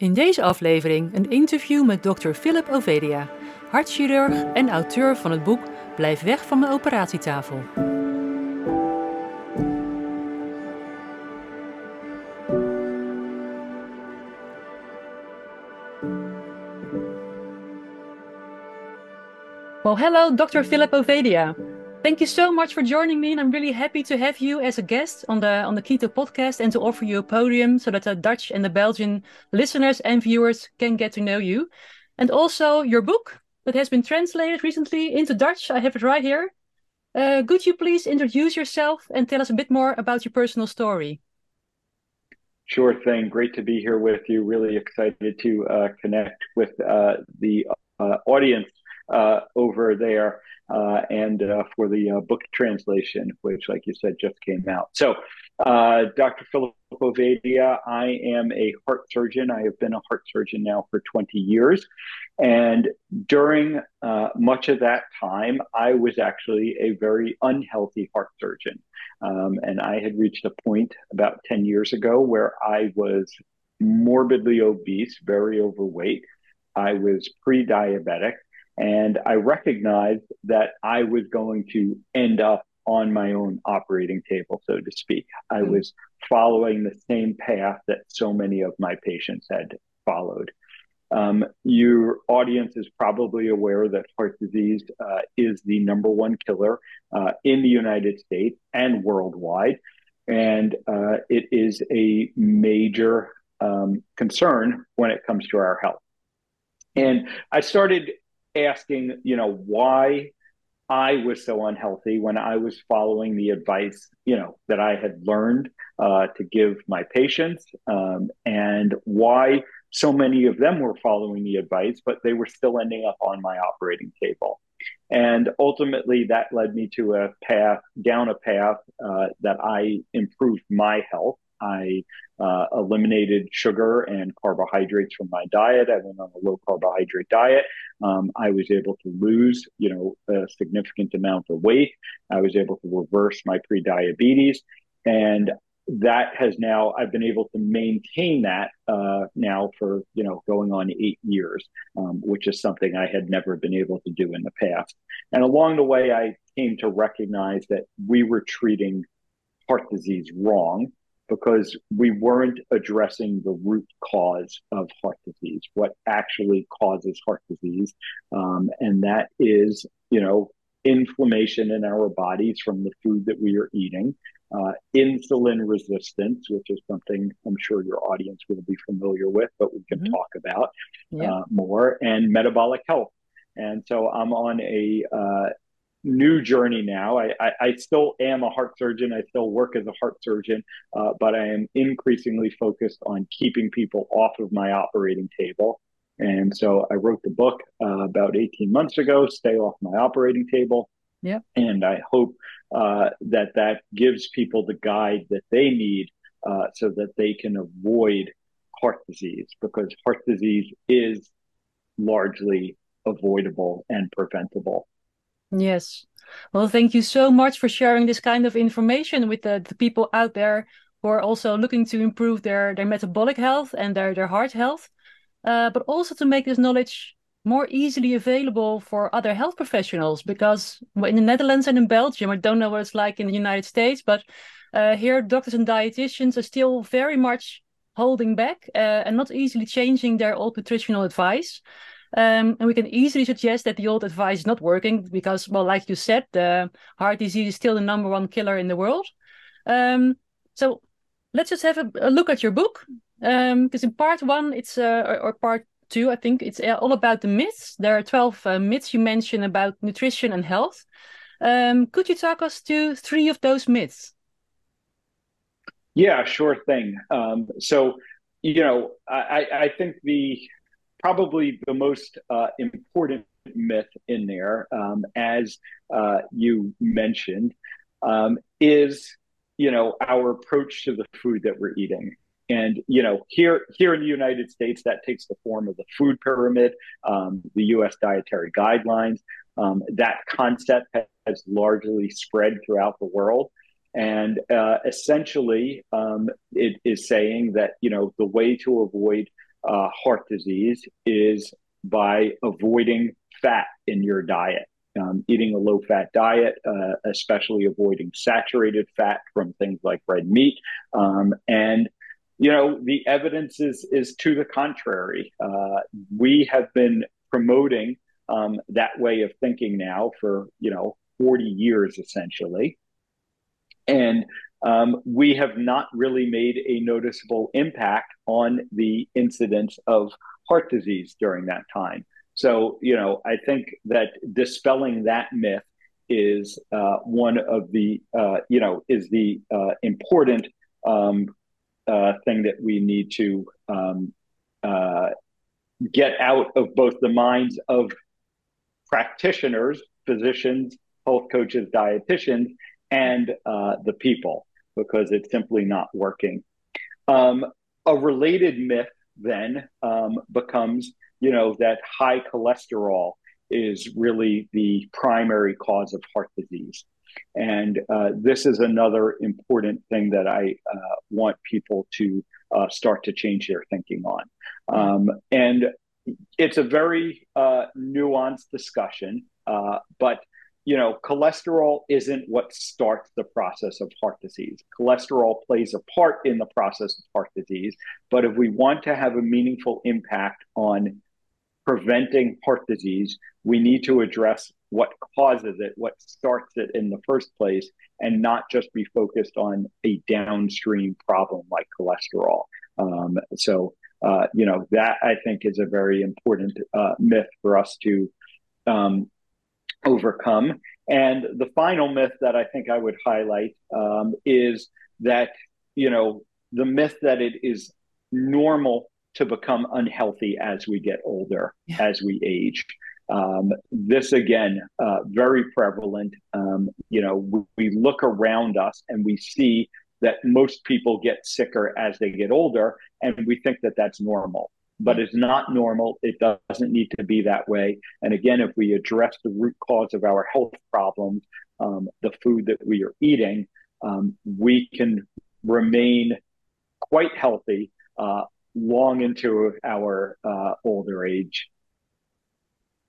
In deze aflevering een interview met Dr. Philip Ovedia, hartchirurg en auteur van het boek Blijf weg van mijn operatietafel. Well, hello, Dr. Philip Ovedia. Thank you so much for joining me, and I'm really happy to have you as a guest on the on the Keto podcast and to offer you a podium so that the Dutch and the Belgian listeners and viewers can get to know you, and also your book that has been translated recently into Dutch. I have it right here. Uh, could you please introduce yourself and tell us a bit more about your personal story? Sure thing. Great to be here with you. Really excited to uh, connect with uh, the uh, audience uh, over there uh, and uh, for the uh, book translation, which, like you said, just came out. So, Dr. Philip Ovadia, I am a heart surgeon. I have been a heart surgeon now for 20 years. And during much of that time, I was actually a very unhealthy heart surgeon. Um, and I had reached a point about 10 years ago where I was morbidly obese, very overweight. I was pre diabetic. And I recognized that I was going to end up on my own operating table, so to speak. I mm-hmm. was following the same path that so many of my patients had followed. Um, your audience is probably aware that heart disease uh, is the number one killer uh, in the United States and worldwide. And uh, it is a major um, concern when it comes to our health. And I started asking, you know, why I was so unhealthy when I was following the advice, you know, that I had learned uh, to give my patients, um, and why so many of them were following the advice, but they were still ending up on my operating table. And ultimately, that led me to a path, down a path uh, that I improved my health. I uh, eliminated sugar and carbohydrates from my diet. I went on a low carbohydrate diet. Um, I was able to lose, you know, a significant amount of weight. I was able to reverse my pre-diabetes, and that has now I've been able to maintain that uh, now for you know going on eight years, um, which is something I had never been able to do in the past. And along the way, I came to recognize that we were treating heart disease wrong because we weren't addressing the root cause of heart disease, what actually causes heart disease. Um, and that is, you know, inflammation in our bodies from the food that we are eating, uh, insulin resistance, which is something I'm sure your audience will be familiar with, but we can mm-hmm. talk about yeah. uh, more, and metabolic health. And so I'm on a uh, new journey now. I, I, I, still am a heart surgeon. I still work as a heart surgeon, uh, but I am increasingly focused on keeping people off of my operating table. And so I wrote the book uh, about 18 months ago, Stay Off My Operating Table. Yeah. And I hope uh, that that gives people the guide that they need uh, so that they can avoid heart disease because heart disease is largely avoidable and preventable. Yes. Well, thank you so much for sharing this kind of information with the, the people out there who are also looking to improve their, their metabolic health and their, their heart health, uh, but also to make this knowledge more easily available for other health professionals. Because in the Netherlands and in Belgium, I don't know what it's like in the United States, but uh, here doctors and dietitians are still very much holding back uh, and not easily changing their old nutritional advice. Um, and we can easily suggest that the old advice is not working because, well, like you said, the heart disease is still the number one killer in the world. Um, so let's just have a, a, look at your book. Because um, in part one, it's uh, or, or, part two, I think it's uh, all about the myths. There are 12 uh, myths you mentioned about nutrition and health. Um, could you talk us to three of those myths? Yeah, sure thing. Um, so, you know, I, I think the probably the most uh, important myth in there, um, as uh, you mentioned, um, is you know our approach to the food that we're eating. And you know, here here in the United States, that takes the form of the food pyramid, um, the U.S. dietary guidelines. Um, that concept has largely spread throughout the world, and uh, essentially, um, it is saying that you know the way to avoid uh, heart disease is by avoiding fat in your diet. Um, eating a low fat diet, uh, especially avoiding saturated fat from things like red meat. Um, and, you know, the evidence is, is to the contrary. Uh, we have been promoting um, that way of thinking now for, you know, 40 years essentially. And um, we have not really made a noticeable impact on the incidence of heart disease during that time. So, you know, I think that dispelling that myth is uh, one of the, uh, you know, is the uh, important um, uh, thing that we need to um, uh, get out of both the minds of practitioners, physicians, health coaches, dietitians, and uh, the people, because it's simply not working. Um, a related myth then um, becomes you know, that high cholesterol is really the primary cause of heart disease. And uh, this is another important thing that I uh, want people to uh, start to change their thinking on. Um, and it's a very uh, nuanced discussion, uh, but you know, cholesterol isn't what starts the process of heart disease. Cholesterol plays a part in the process of heart disease, but if we want to have a meaningful impact on preventing heart disease, we need to address what causes it, what starts it in the first place, and not just be focused on a downstream problem like cholesterol. Um, so, uh, you know, that I think is a very important uh, myth for us to um, overcome. And the final myth that I think I would highlight um, is that, you know, the myth that it is normal to become unhealthy as we get older, yeah. as we age. Um, this again, uh, very prevalent. Um, you know, we, we, look around us and we see that most people get sicker as they get older, and we think that that's normal. But it's not normal. It doesn't need to be that way. And again, if we address the root cause of our health problems, um, the food that we are eating, um, we can remain quite healthy uh, long into our uh, older age.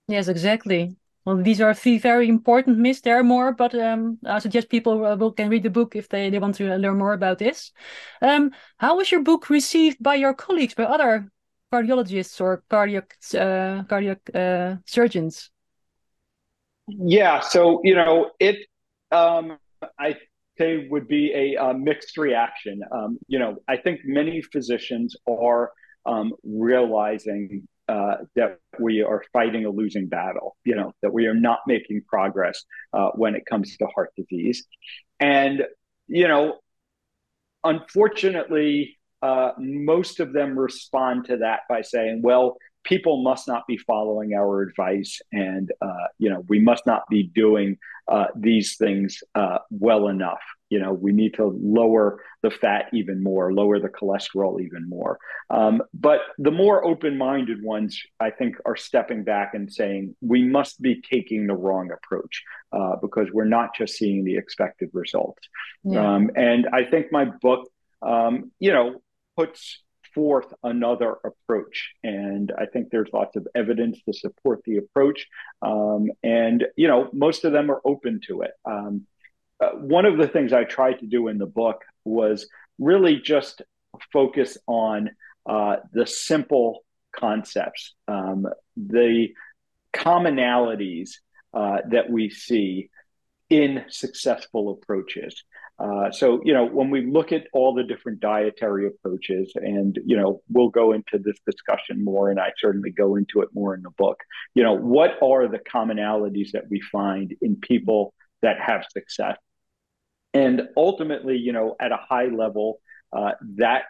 Yes, exactly. Well, these are three very important myths. There are more, but um, I suggest people uh, can read the book if they, they want to learn more about this. Um, how was your book received by your colleagues, by other cardiologists or cardiac uh, cardiac uh, surgeons? Yeah, so you know it. Um, I say would be a, a mixed reaction. Um, you know, I think many physicians are um, realizing uh, that we are fighting a losing battle. You know, that we are not making progress uh, when it comes to heart disease, and you know, unfortunately, uh, most of them respond to that by saying, "Well, people must not be following our advice and uh, you know we must not be doing uh, these things uh, well enough. You know we need to lower the fat even more lower the cholesterol even more. Um, but the more open-minded ones i think are stepping back and saying we must be taking the wrong approach uh, because we're not just seeing the expected results. Yeah. um, and i think my book um, you know puts forth another approach. And I think there's lots of evidence to support the approach. Um, and, you know, most of them are open to it. Um, uh, one of the things I tried to do in the book was really just focus on uh, the simple concepts, um, the commonalities uh, that we see in successful approaches. Uh, so, you know, when we look at all the different dietary approaches, and, you know, we'll go into this discussion more, and I certainly go into it more in the book, you know, what are the commonalities that we find in people that have success? And ultimately, you know, at a high level, uh, that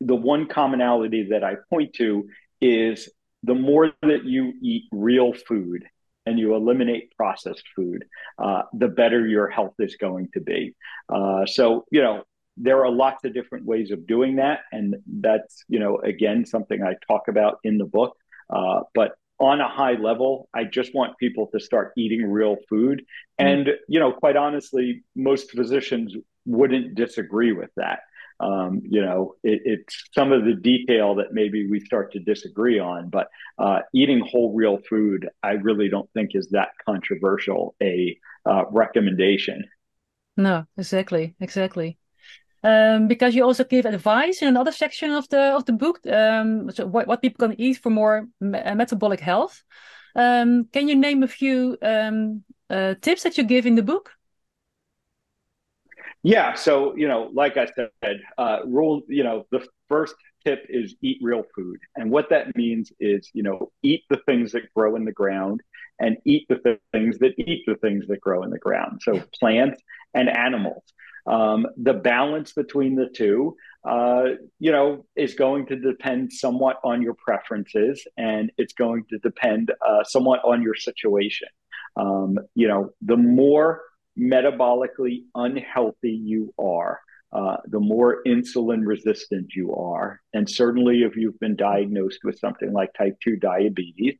the one commonality that I point to is the more that you eat real food and you eliminate processed food, uh, the better your health is going to be. Uh, so, you know, there are lots of different ways of doing that. And that's, you know, again, something I talk about in the book. Uh, but on a high level, I just want people to start eating real food. Mm-hmm. And, you know, quite honestly, most physicians wouldn't disagree with that. Um, you know, it, it's some of the detail that maybe we start to disagree on, but uh, eating whole real food, I really don't think is that controversial a uh, recommendation. No, exactly, exactly. Um, because you also give advice in another section of the of the book, um, so what, what people can eat for more me uh, metabolic health. Um, can you name a few um, uh, tips that you give in the book? Yeah, so you know, like I said, uh, rule. You know, the first tip is eat real food, and what that means is, you know, eat the things that grow in the ground, and eat the things that eat the things that grow in the ground. So plants and animals. Um, the balance between the two, uh, you know, is going to depend somewhat on your preferences, and it's going to depend uh, somewhat on your situation. Um, you know, the more metabolically unhealthy you are, uh, the more insulin resistant you are. And certainly, if you've been diagnosed with something like type 2 diabetes,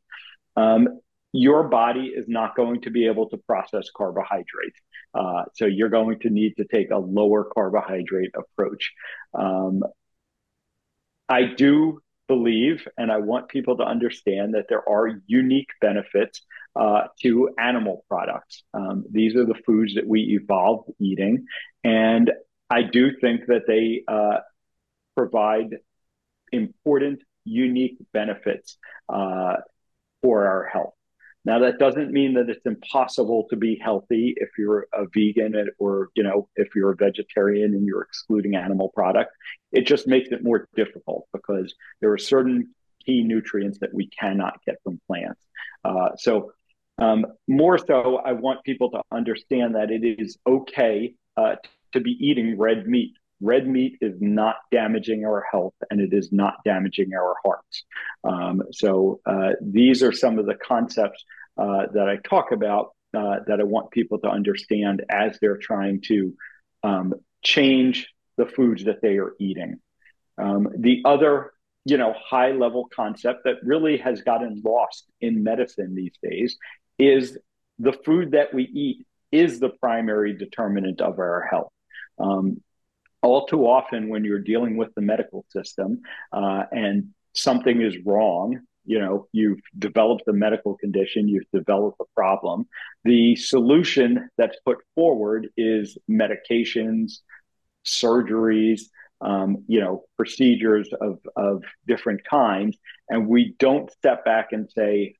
um, your body is not going to be able to process carbohydrates. Uh, so you're going to need to take a lower carbohydrate approach. Um, I do believe, and I want people to understand that there are unique benefits uh, to animal products. Um, these are the foods that we evolved eating. And I do think that they uh, provide important, unique benefits uh, for our health. Now that doesn't mean that it's impossible to be healthy if you're a vegan or you know if you're a vegetarian and you're excluding animal product. It just makes it more difficult because there are certain key nutrients that we cannot get from plants. Uh, so um, more so, I want people to understand that it is okay uh, to be eating red meat. Red meat is not damaging our health and it is not damaging our hearts. Um, so, uh, these are some of the concepts uh, that I talk about uh, that I want people to understand as they're trying to um, change the foods that they are eating. Um, the other you know high level concept that really has gotten lost in medicine these days is the food that we eat is the primary determinant of our health. Um, all too often, when you're dealing with the medical system uh, and something is wrong, you know, you've developed a medical condition, you've developed a problem. The solution that's put forward is medications, surgeries, um, you know, procedures of, of different kinds. And we don't step back and say,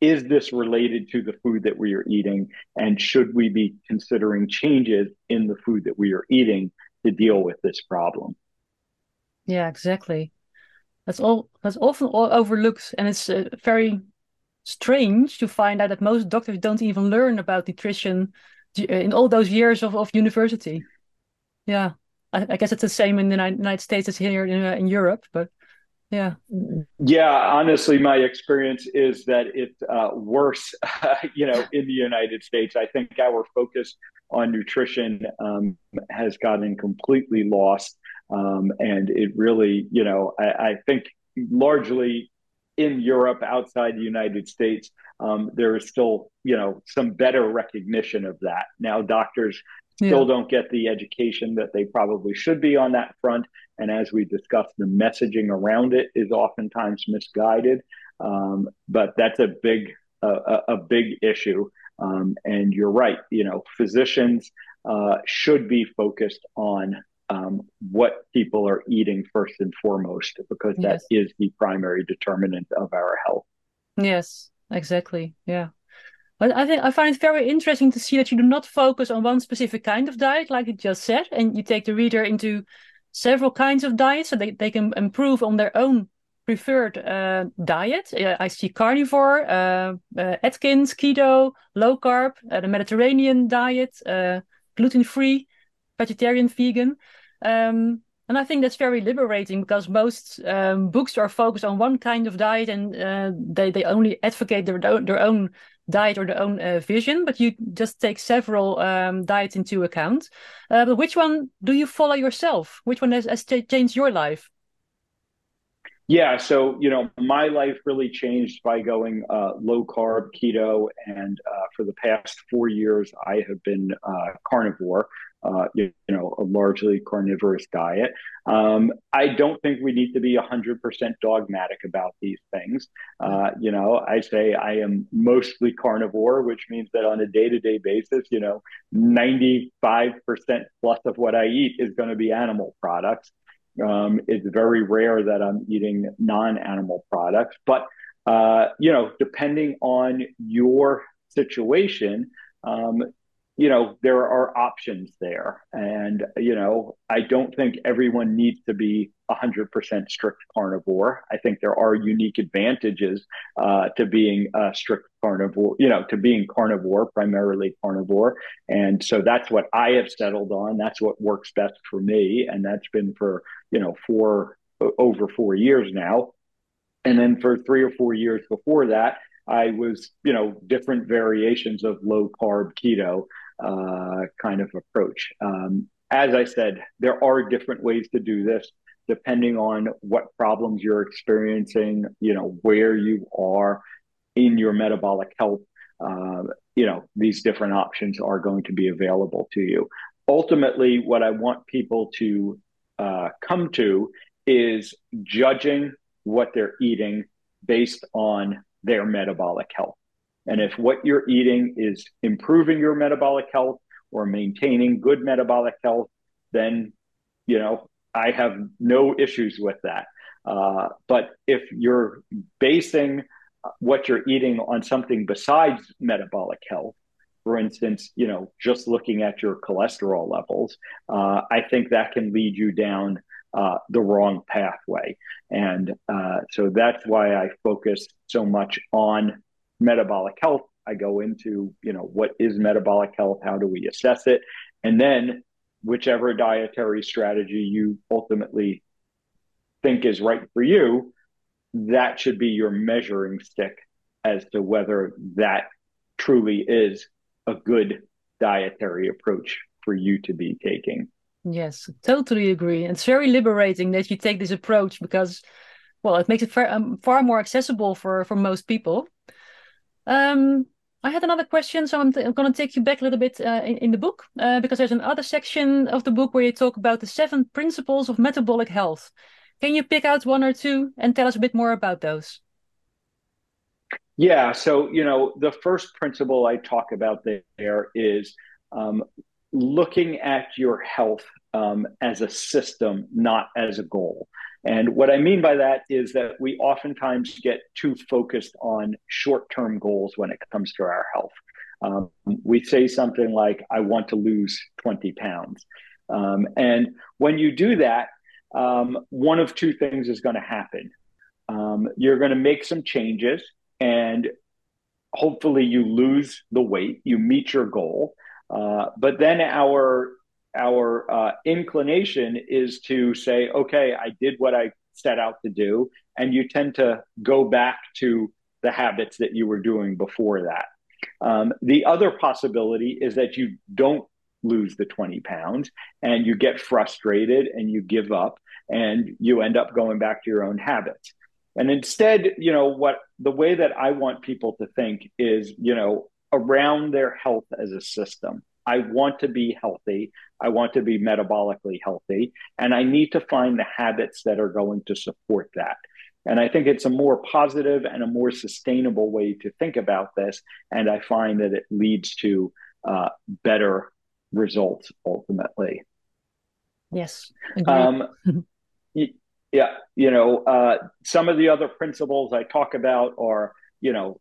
is this related to the food that we are eating? And should we be considering changes in the food that we are eating to deal with this problem? Yeah, exactly. That's all. That's often all overlooked, and it's uh, very strange to find out that most doctors don't even learn about nutrition uh, in all those years of, of university. Yeah, I, I guess it's the same in the United States as here in, uh, in Europe, but yeah. Yeah, honestly, my experience is that it's uh, worse, you know, in the United States. I think our focus on nutrition um, has gotten completely lost. Um, and it really, you know, I, I, think largely in Europe, outside the United States, um, there is still, you know, some better recognition of that. Now, doctors still yeah. don't get the education that they probably should be on that front. And as we discussed, the messaging around it is oftentimes misguided. Um, but that's a big uh, a, big issue. Um, and you're right. You know, physicians uh, should be focused on um, what people are eating first and foremost, because that yes. is the primary determinant of our health. Yes, exactly. Yeah. But I think I find it very interesting to see that you do not focus on one specific kind of diet, like you just said, and you take the reader into several kinds of diets so they, they can improve on their own preferred uh, diet. I see carnivore, uh, uh Atkins, keto, low carb, uh, the Mediterranean diet, uh, gluten free, vegetarian, vegan. Um, and I think that's very liberating because most um, books are focused on one kind of diet and they, they only advocate their, their own diet or their own uh, vision, but you just take several um, diets into account. Uh, but which one do you follow yourself? Which one has, has changed your life? Yeah, so you know, my life really changed by going uh, low carb, keto, and uh, for the past four years, I have been uh, carnivore. Uh, you, you, know a largely carnivorous diet. Um, I don't think we need to be 100% dogmatic about these things. Uh, you know, I say I am mostly carnivore, which means that on a day-to-day basis, you know, 95% plus of what I eat is going to be animal products. Um, it's very rare that I'm eating non-animal products, but uh, you know, depending on your situation, um, you know, there are options there. And, you know, I don't think everyone needs to be 100% strict carnivore. I think there are unique advantages uh, to being a strict carnivore, you know, to being carnivore, primarily carnivore. And so that's what I have settled on. That's what works best for me. And that's been for, you know, for over four years now. And then for three or four years before that, I was, you know, different variations of low carb keto uh, kind of approach. Um, as I said, there are different ways to do this depending on what problems you're experiencing, you know, where you are in your metabolic health. Uh, you know, these different options are going to be available to you. Ultimately, what I want people to uh, come to is judging what they're eating based on their metabolic health. And if what you're eating is improving your metabolic health or maintaining good metabolic health, then, you know, I have no issues with that. Uh, but if you're basing what you're eating on something besides metabolic health, for instance, you know, just looking at your cholesterol levels, uh, I think that can lead you down uh, the wrong pathway. And uh, so that's why I focus so much on metabolic health. I go into, you know, what is metabolic health? How do we assess it? And then whichever dietary strategy you ultimately think is right for you, that should be your measuring stick as to whether that truly is a good dietary approach for you to be taking. Yes, totally agree. It's very liberating that you take this approach because, well, it makes it far, um, far more accessible for for most people. Um, I had another question, so I'm, I'm going to take you back a little bit uh, in, in, the book uh, because there's another section of the book where you talk about the seven principles of metabolic health. Can you pick out one or two and tell us a bit more about those? Yeah, so you know the first principle I talk about there is um, looking at your health um, as a system, not as a goal. And what I mean by that is that we oftentimes get too focused on short term goals when it comes to our health. Um, we say something like, I want to lose 20 pounds. Um, and when you do that, um, one of two things is going to happen. Um, you're going to make some changes, and hopefully, you lose the weight, you meet your goal. Uh, but then our our uh, inclination is to say, okay, I did what I set out to do. And you tend to go back to the habits that you were doing before that. Um, the other possibility is that you don't lose the 20 pounds and you get frustrated and you give up and you end up going back to your own habits. And instead, you know, what the way that I want people to think is, you know, around their health as a system. I want to be healthy. I want to be metabolically healthy. And I need to find the habits that are going to support that. And I think it's a more positive and a more sustainable way to think about this. And I find that it leads to uh, better results ultimately. Yes. Um, yeah. You know, uh, some of the other principles I talk about are, you know,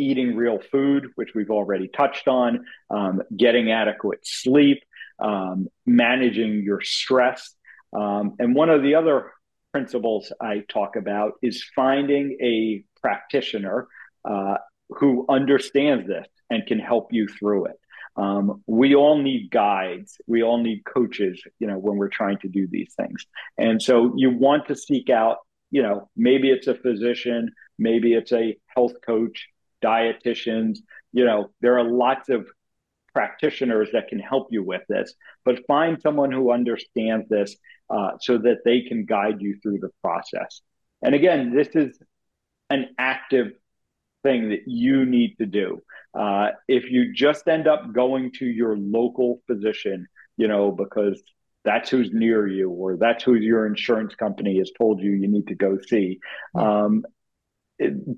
eating real food, which we've already touched on, um, getting adequate sleep, um, managing your stress. Um, and one of the other principles I talk about is finding a practitioner uh, who understands this and can help you through it. Um, we all need guides. We all need coaches, you know, when we're trying to do these things. And so you want to seek out, you know, maybe it's a physician, maybe it's a health coach, dietitians. You know, there are lots of practitioners that can help you with this, but find someone who understands this uh, so that they can guide you through the process. And again, this is an active thing that you need to do. Uh, if you just end up going to your local physician, you know, because that's who's near you or that's who your insurance company has told you you need to go see. Um,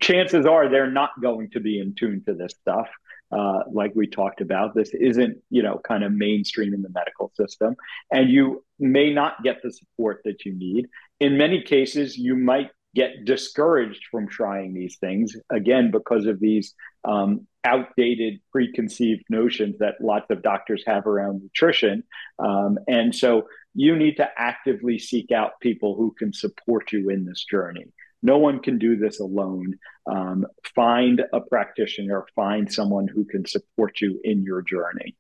chances are they're not going to be in tune to this stuff. Uh, like we talked about, this isn't, you know, kind of mainstream in the medical system, and you may not get the support that you need. In many cases, you might get discouraged from trying these things again because of these um, outdated preconceived notions that lots of doctors have around nutrition um, and so you need to actively seek out people who can support you in this journey no one can do this alone um, find a practitioner find someone who can support you in your journey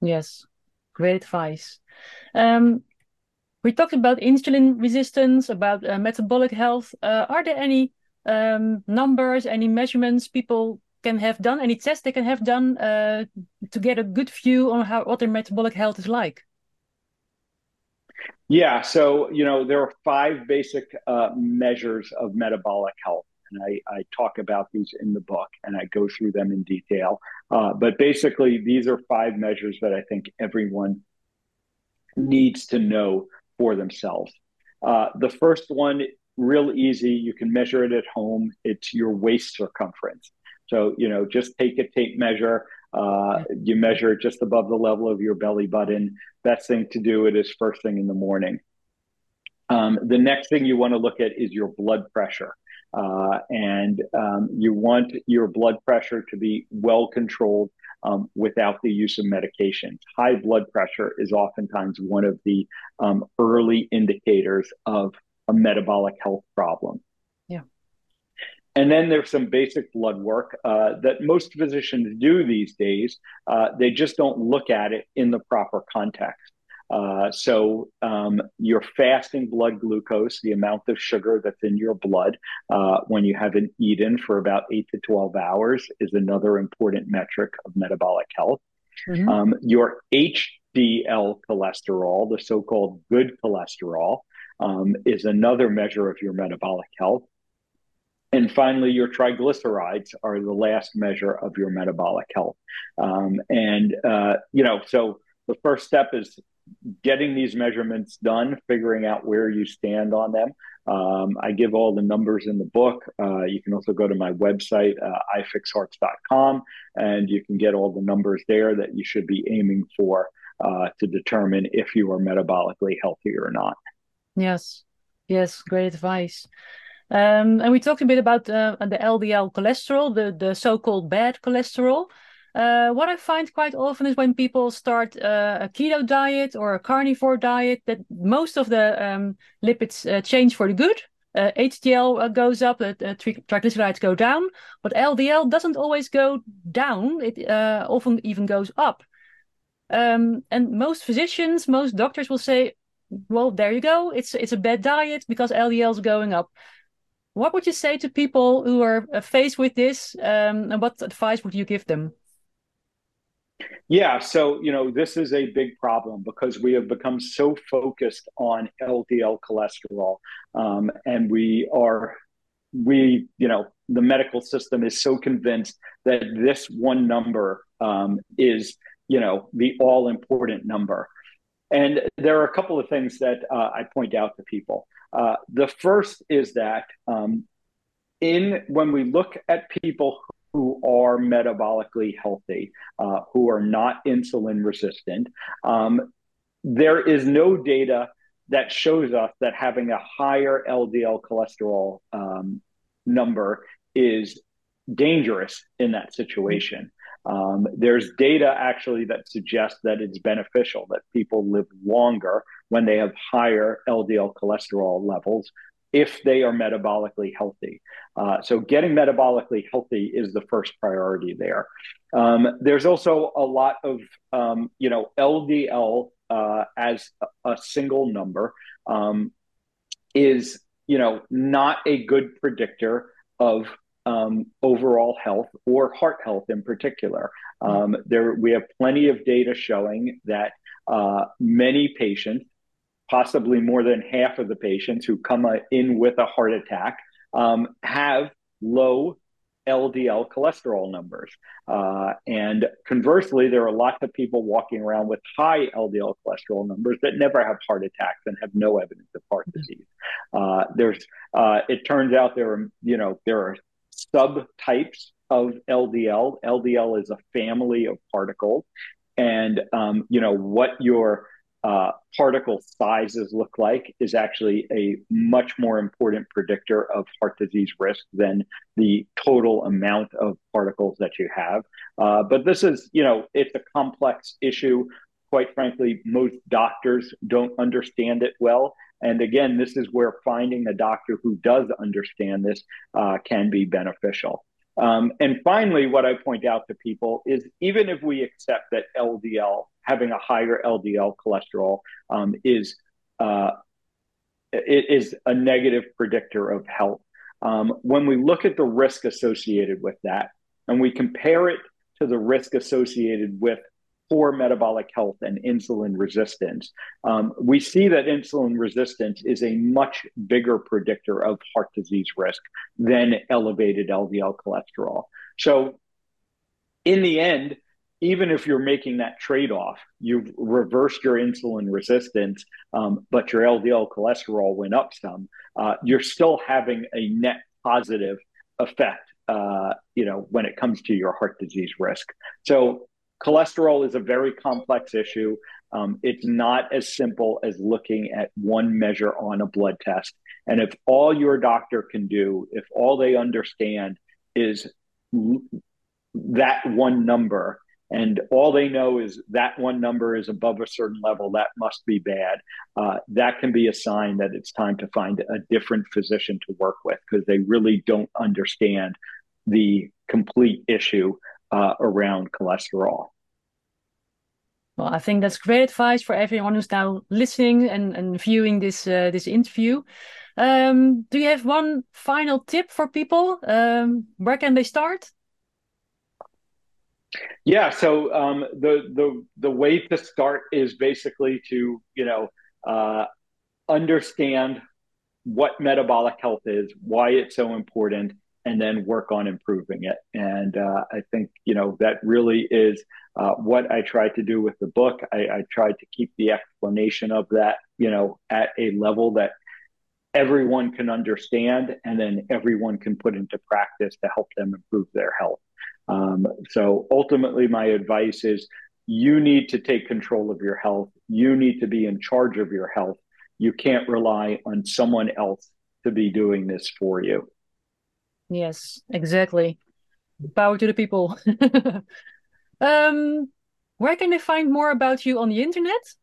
yes great advice um, we talked about insulin resistance, about uh, metabolic health. Uh, are there any um, numbers, any measurements people can have done, any tests they can have done uh, to get a good view on how what their metabolic health is like? Yeah, so you know there are five basic uh, measures of metabolic health, and I, I, talk about these in the book, and I go through them in detail. Uh, but basically, these are five measures that I think everyone needs to know for themselves. Uh, the first one, real easy. You can measure it at home. It's your waist circumference. So, you know, just take a tape measure. Uh, you measure it just above the level of your belly button. Best thing to do it is first thing in the morning. Um, the next thing you want to look at is your blood pressure. Uh, and um, you want your blood pressure to be well controlled um, without the use of medications. High blood pressure is oftentimes one of the um, early indicators of a metabolic health problem. And then there's some basic blood work uh, that most physicians do these days. Uh, they just don't look at it in the proper context. Uh, so um, your fasting blood glucose, the amount of sugar that's in your blood uh, when you haven't eaten for about eight to 12 hours is another important metric of metabolic health. Mm-hmm. Um, your HDL cholesterol, the so-called good cholesterol, um, is another measure of your metabolic health. And finally, your triglycerides are the last measure of your metabolic health. Um, and, uh, you know, so the first step is getting these measurements done, figuring out where you stand on them. Um, I give all the numbers in the book. Uh, you can also go to my website, uh, ifixhearts.com, and you can get all the numbers there that you should be aiming for uh, to determine if you are metabolically healthy or not. Yes, yes, great advice. Um, and we talked a bit about uh, the LDL cholesterol, the, the so called bad cholesterol. Uh, what I find quite often is when people start uh, a keto diet or a carnivore diet, that most of the um, lipids uh, change for the good. HDL uh, uh, goes up, tri- triglycerides go down, but LDL doesn't always go down. It often even goes up. Um, and most physicians, most doctors will say, "Well, there you go. It's it's a bad diet because LDL is going up." What would you say to people who are faced with this, um, and what advice would you give them? Yeah, so you know this is a big problem because we have become so focused on LDL cholesterol, um, and we are, we you know the medical system is so convinced that this one number um, is you know the all important number, and there are a couple of things that uh, I point out to people. Uh, the first is that um, in when we look at people who are metabolically healthy, uh, who are not insulin resistant. Um, there is no data that shows us that having a higher LDL cholesterol um, number is dangerous in that situation. Um, there's data actually that suggests that it's beneficial that people live longer when they have higher LDL cholesterol levels if they are metabolically healthy. Uh, so getting metabolically healthy is the first priority there. Um, there's also a lot of, um, you know, LDL uh, as a, single number um, is, you know, not a good predictor of um, overall health or heart health in particular. Um, there, we have plenty of data showing that uh, many patients possibly more than half of the patients who come uh, in with a heart attack um, have low LDL cholesterol numbers. Uh, and conversely, there are lots of people walking around with high LDL cholesterol numbers that never have heart attacks and have no evidence of heart mm-hmm. disease. Uh, there's, uh, it turns out there are, you know, there are subtypes of LDL. LDL is a family of particles, and um, you know what your uh, particle sizes look like is actually a much more important predictor of heart disease risk than the total amount of particles that you have. Uh, but this is, you know, it's a complex issue. Quite frankly, most doctors don't understand it well. And again, this is where finding a doctor who does understand this uh, can be beneficial. Um, and finally, what I point out to people is even if we accept that LDL, having a higher LDL cholesterol, um, is uh, is a negative predictor of health. Um, when we look at the risk associated with that, and we compare it to the risk associated with poor metabolic health and insulin resistance, um, we see that insulin resistance is a much bigger predictor of heart disease risk than elevated LDL cholesterol. So, in the end, even if you're making that trade off, you've reversed your insulin resistance, um, but your LDL cholesterol went up some, uh, you're still having a net positive effect. Uh, you know, when it comes to your heart disease risk. So cholesterol is a very complex issue. Um, it's not as simple as looking at one measure on a blood test. And if all your doctor can do, if all they understand is that one number, and all they know is that one number is above a certain level, that must be bad. Uh, that can be a sign that it's time to find a different physician to work with because they really don't understand the complete issue uh, around cholesterol. Well, I think that's great advice for everyone who's now listening and, and viewing this uh, this interview. Um, do you have one final tip for people? Um, where can they start? Yeah, so um, the the the way to start is basically to you know uh, understand what metabolic health is, why it's so important, and then work on improving it. And uh, I think you know that really is uh, what I tried to do with the book. I, I, tried to keep the explanation of that you know at a level that everyone can understand, and then everyone can put into practice to help them improve their health. Um, so ultimately, my advice is you need to take control of your health. You need to be in charge of your health. You can't rely on someone else to be doing this for you. Yes, exactly. Power to the people. um, where can they find more about you on the internet?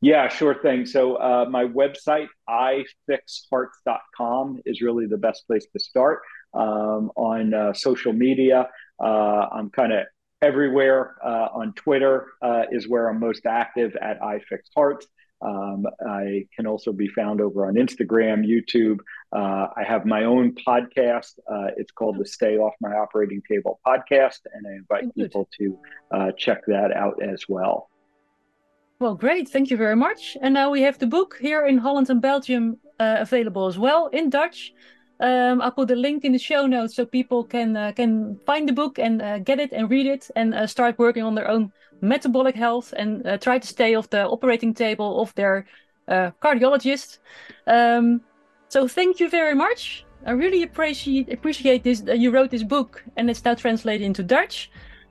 Yeah, sure thing. So uh, my website, ifixhearts.com, is really the best place to start. Um, on uh, social media, uh, I'm kind of everywhere. Uh, on Twitter uh, is where I'm most active at ifixhearts. Um, I can also be found over on Instagram, YouTube. Uh, I have my own podcast. Uh, it's called the Stay Off My Operating Table podcast, and I invite Good. people to uh, check that out as well. Well, great. Thank you very much. And now we have the book here in Holland and Belgium uh, available as well in Dutch. Um, I'll put a link in the show notes so people can uh, can find the book and uh, get it and read it and uh, start working on their own metabolic health and uh, try to stay off the operating table of their uh, cardiologist. Um, so thank you very much. I really appreciate appreciate this. That you wrote this book and it's now translated into Dutch.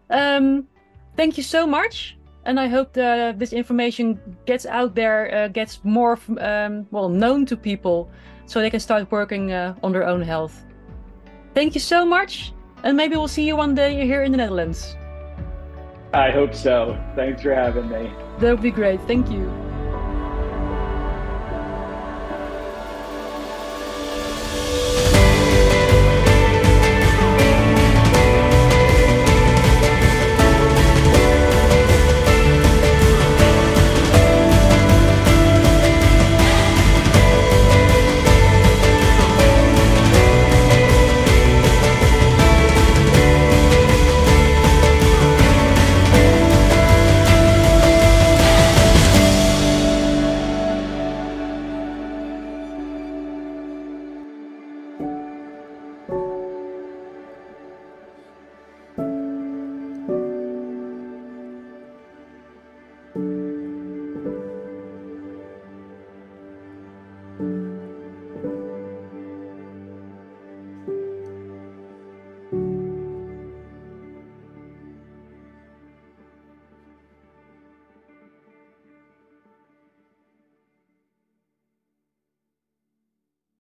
Um, thank you so much, and I hope that this information gets out there, uh, gets more um, well known to people so they can start working uh, on their own health. Thank you so much, and maybe we'll see you one day here in the Netherlands. I hope so. Thanks for having me. That would be great. Thank you.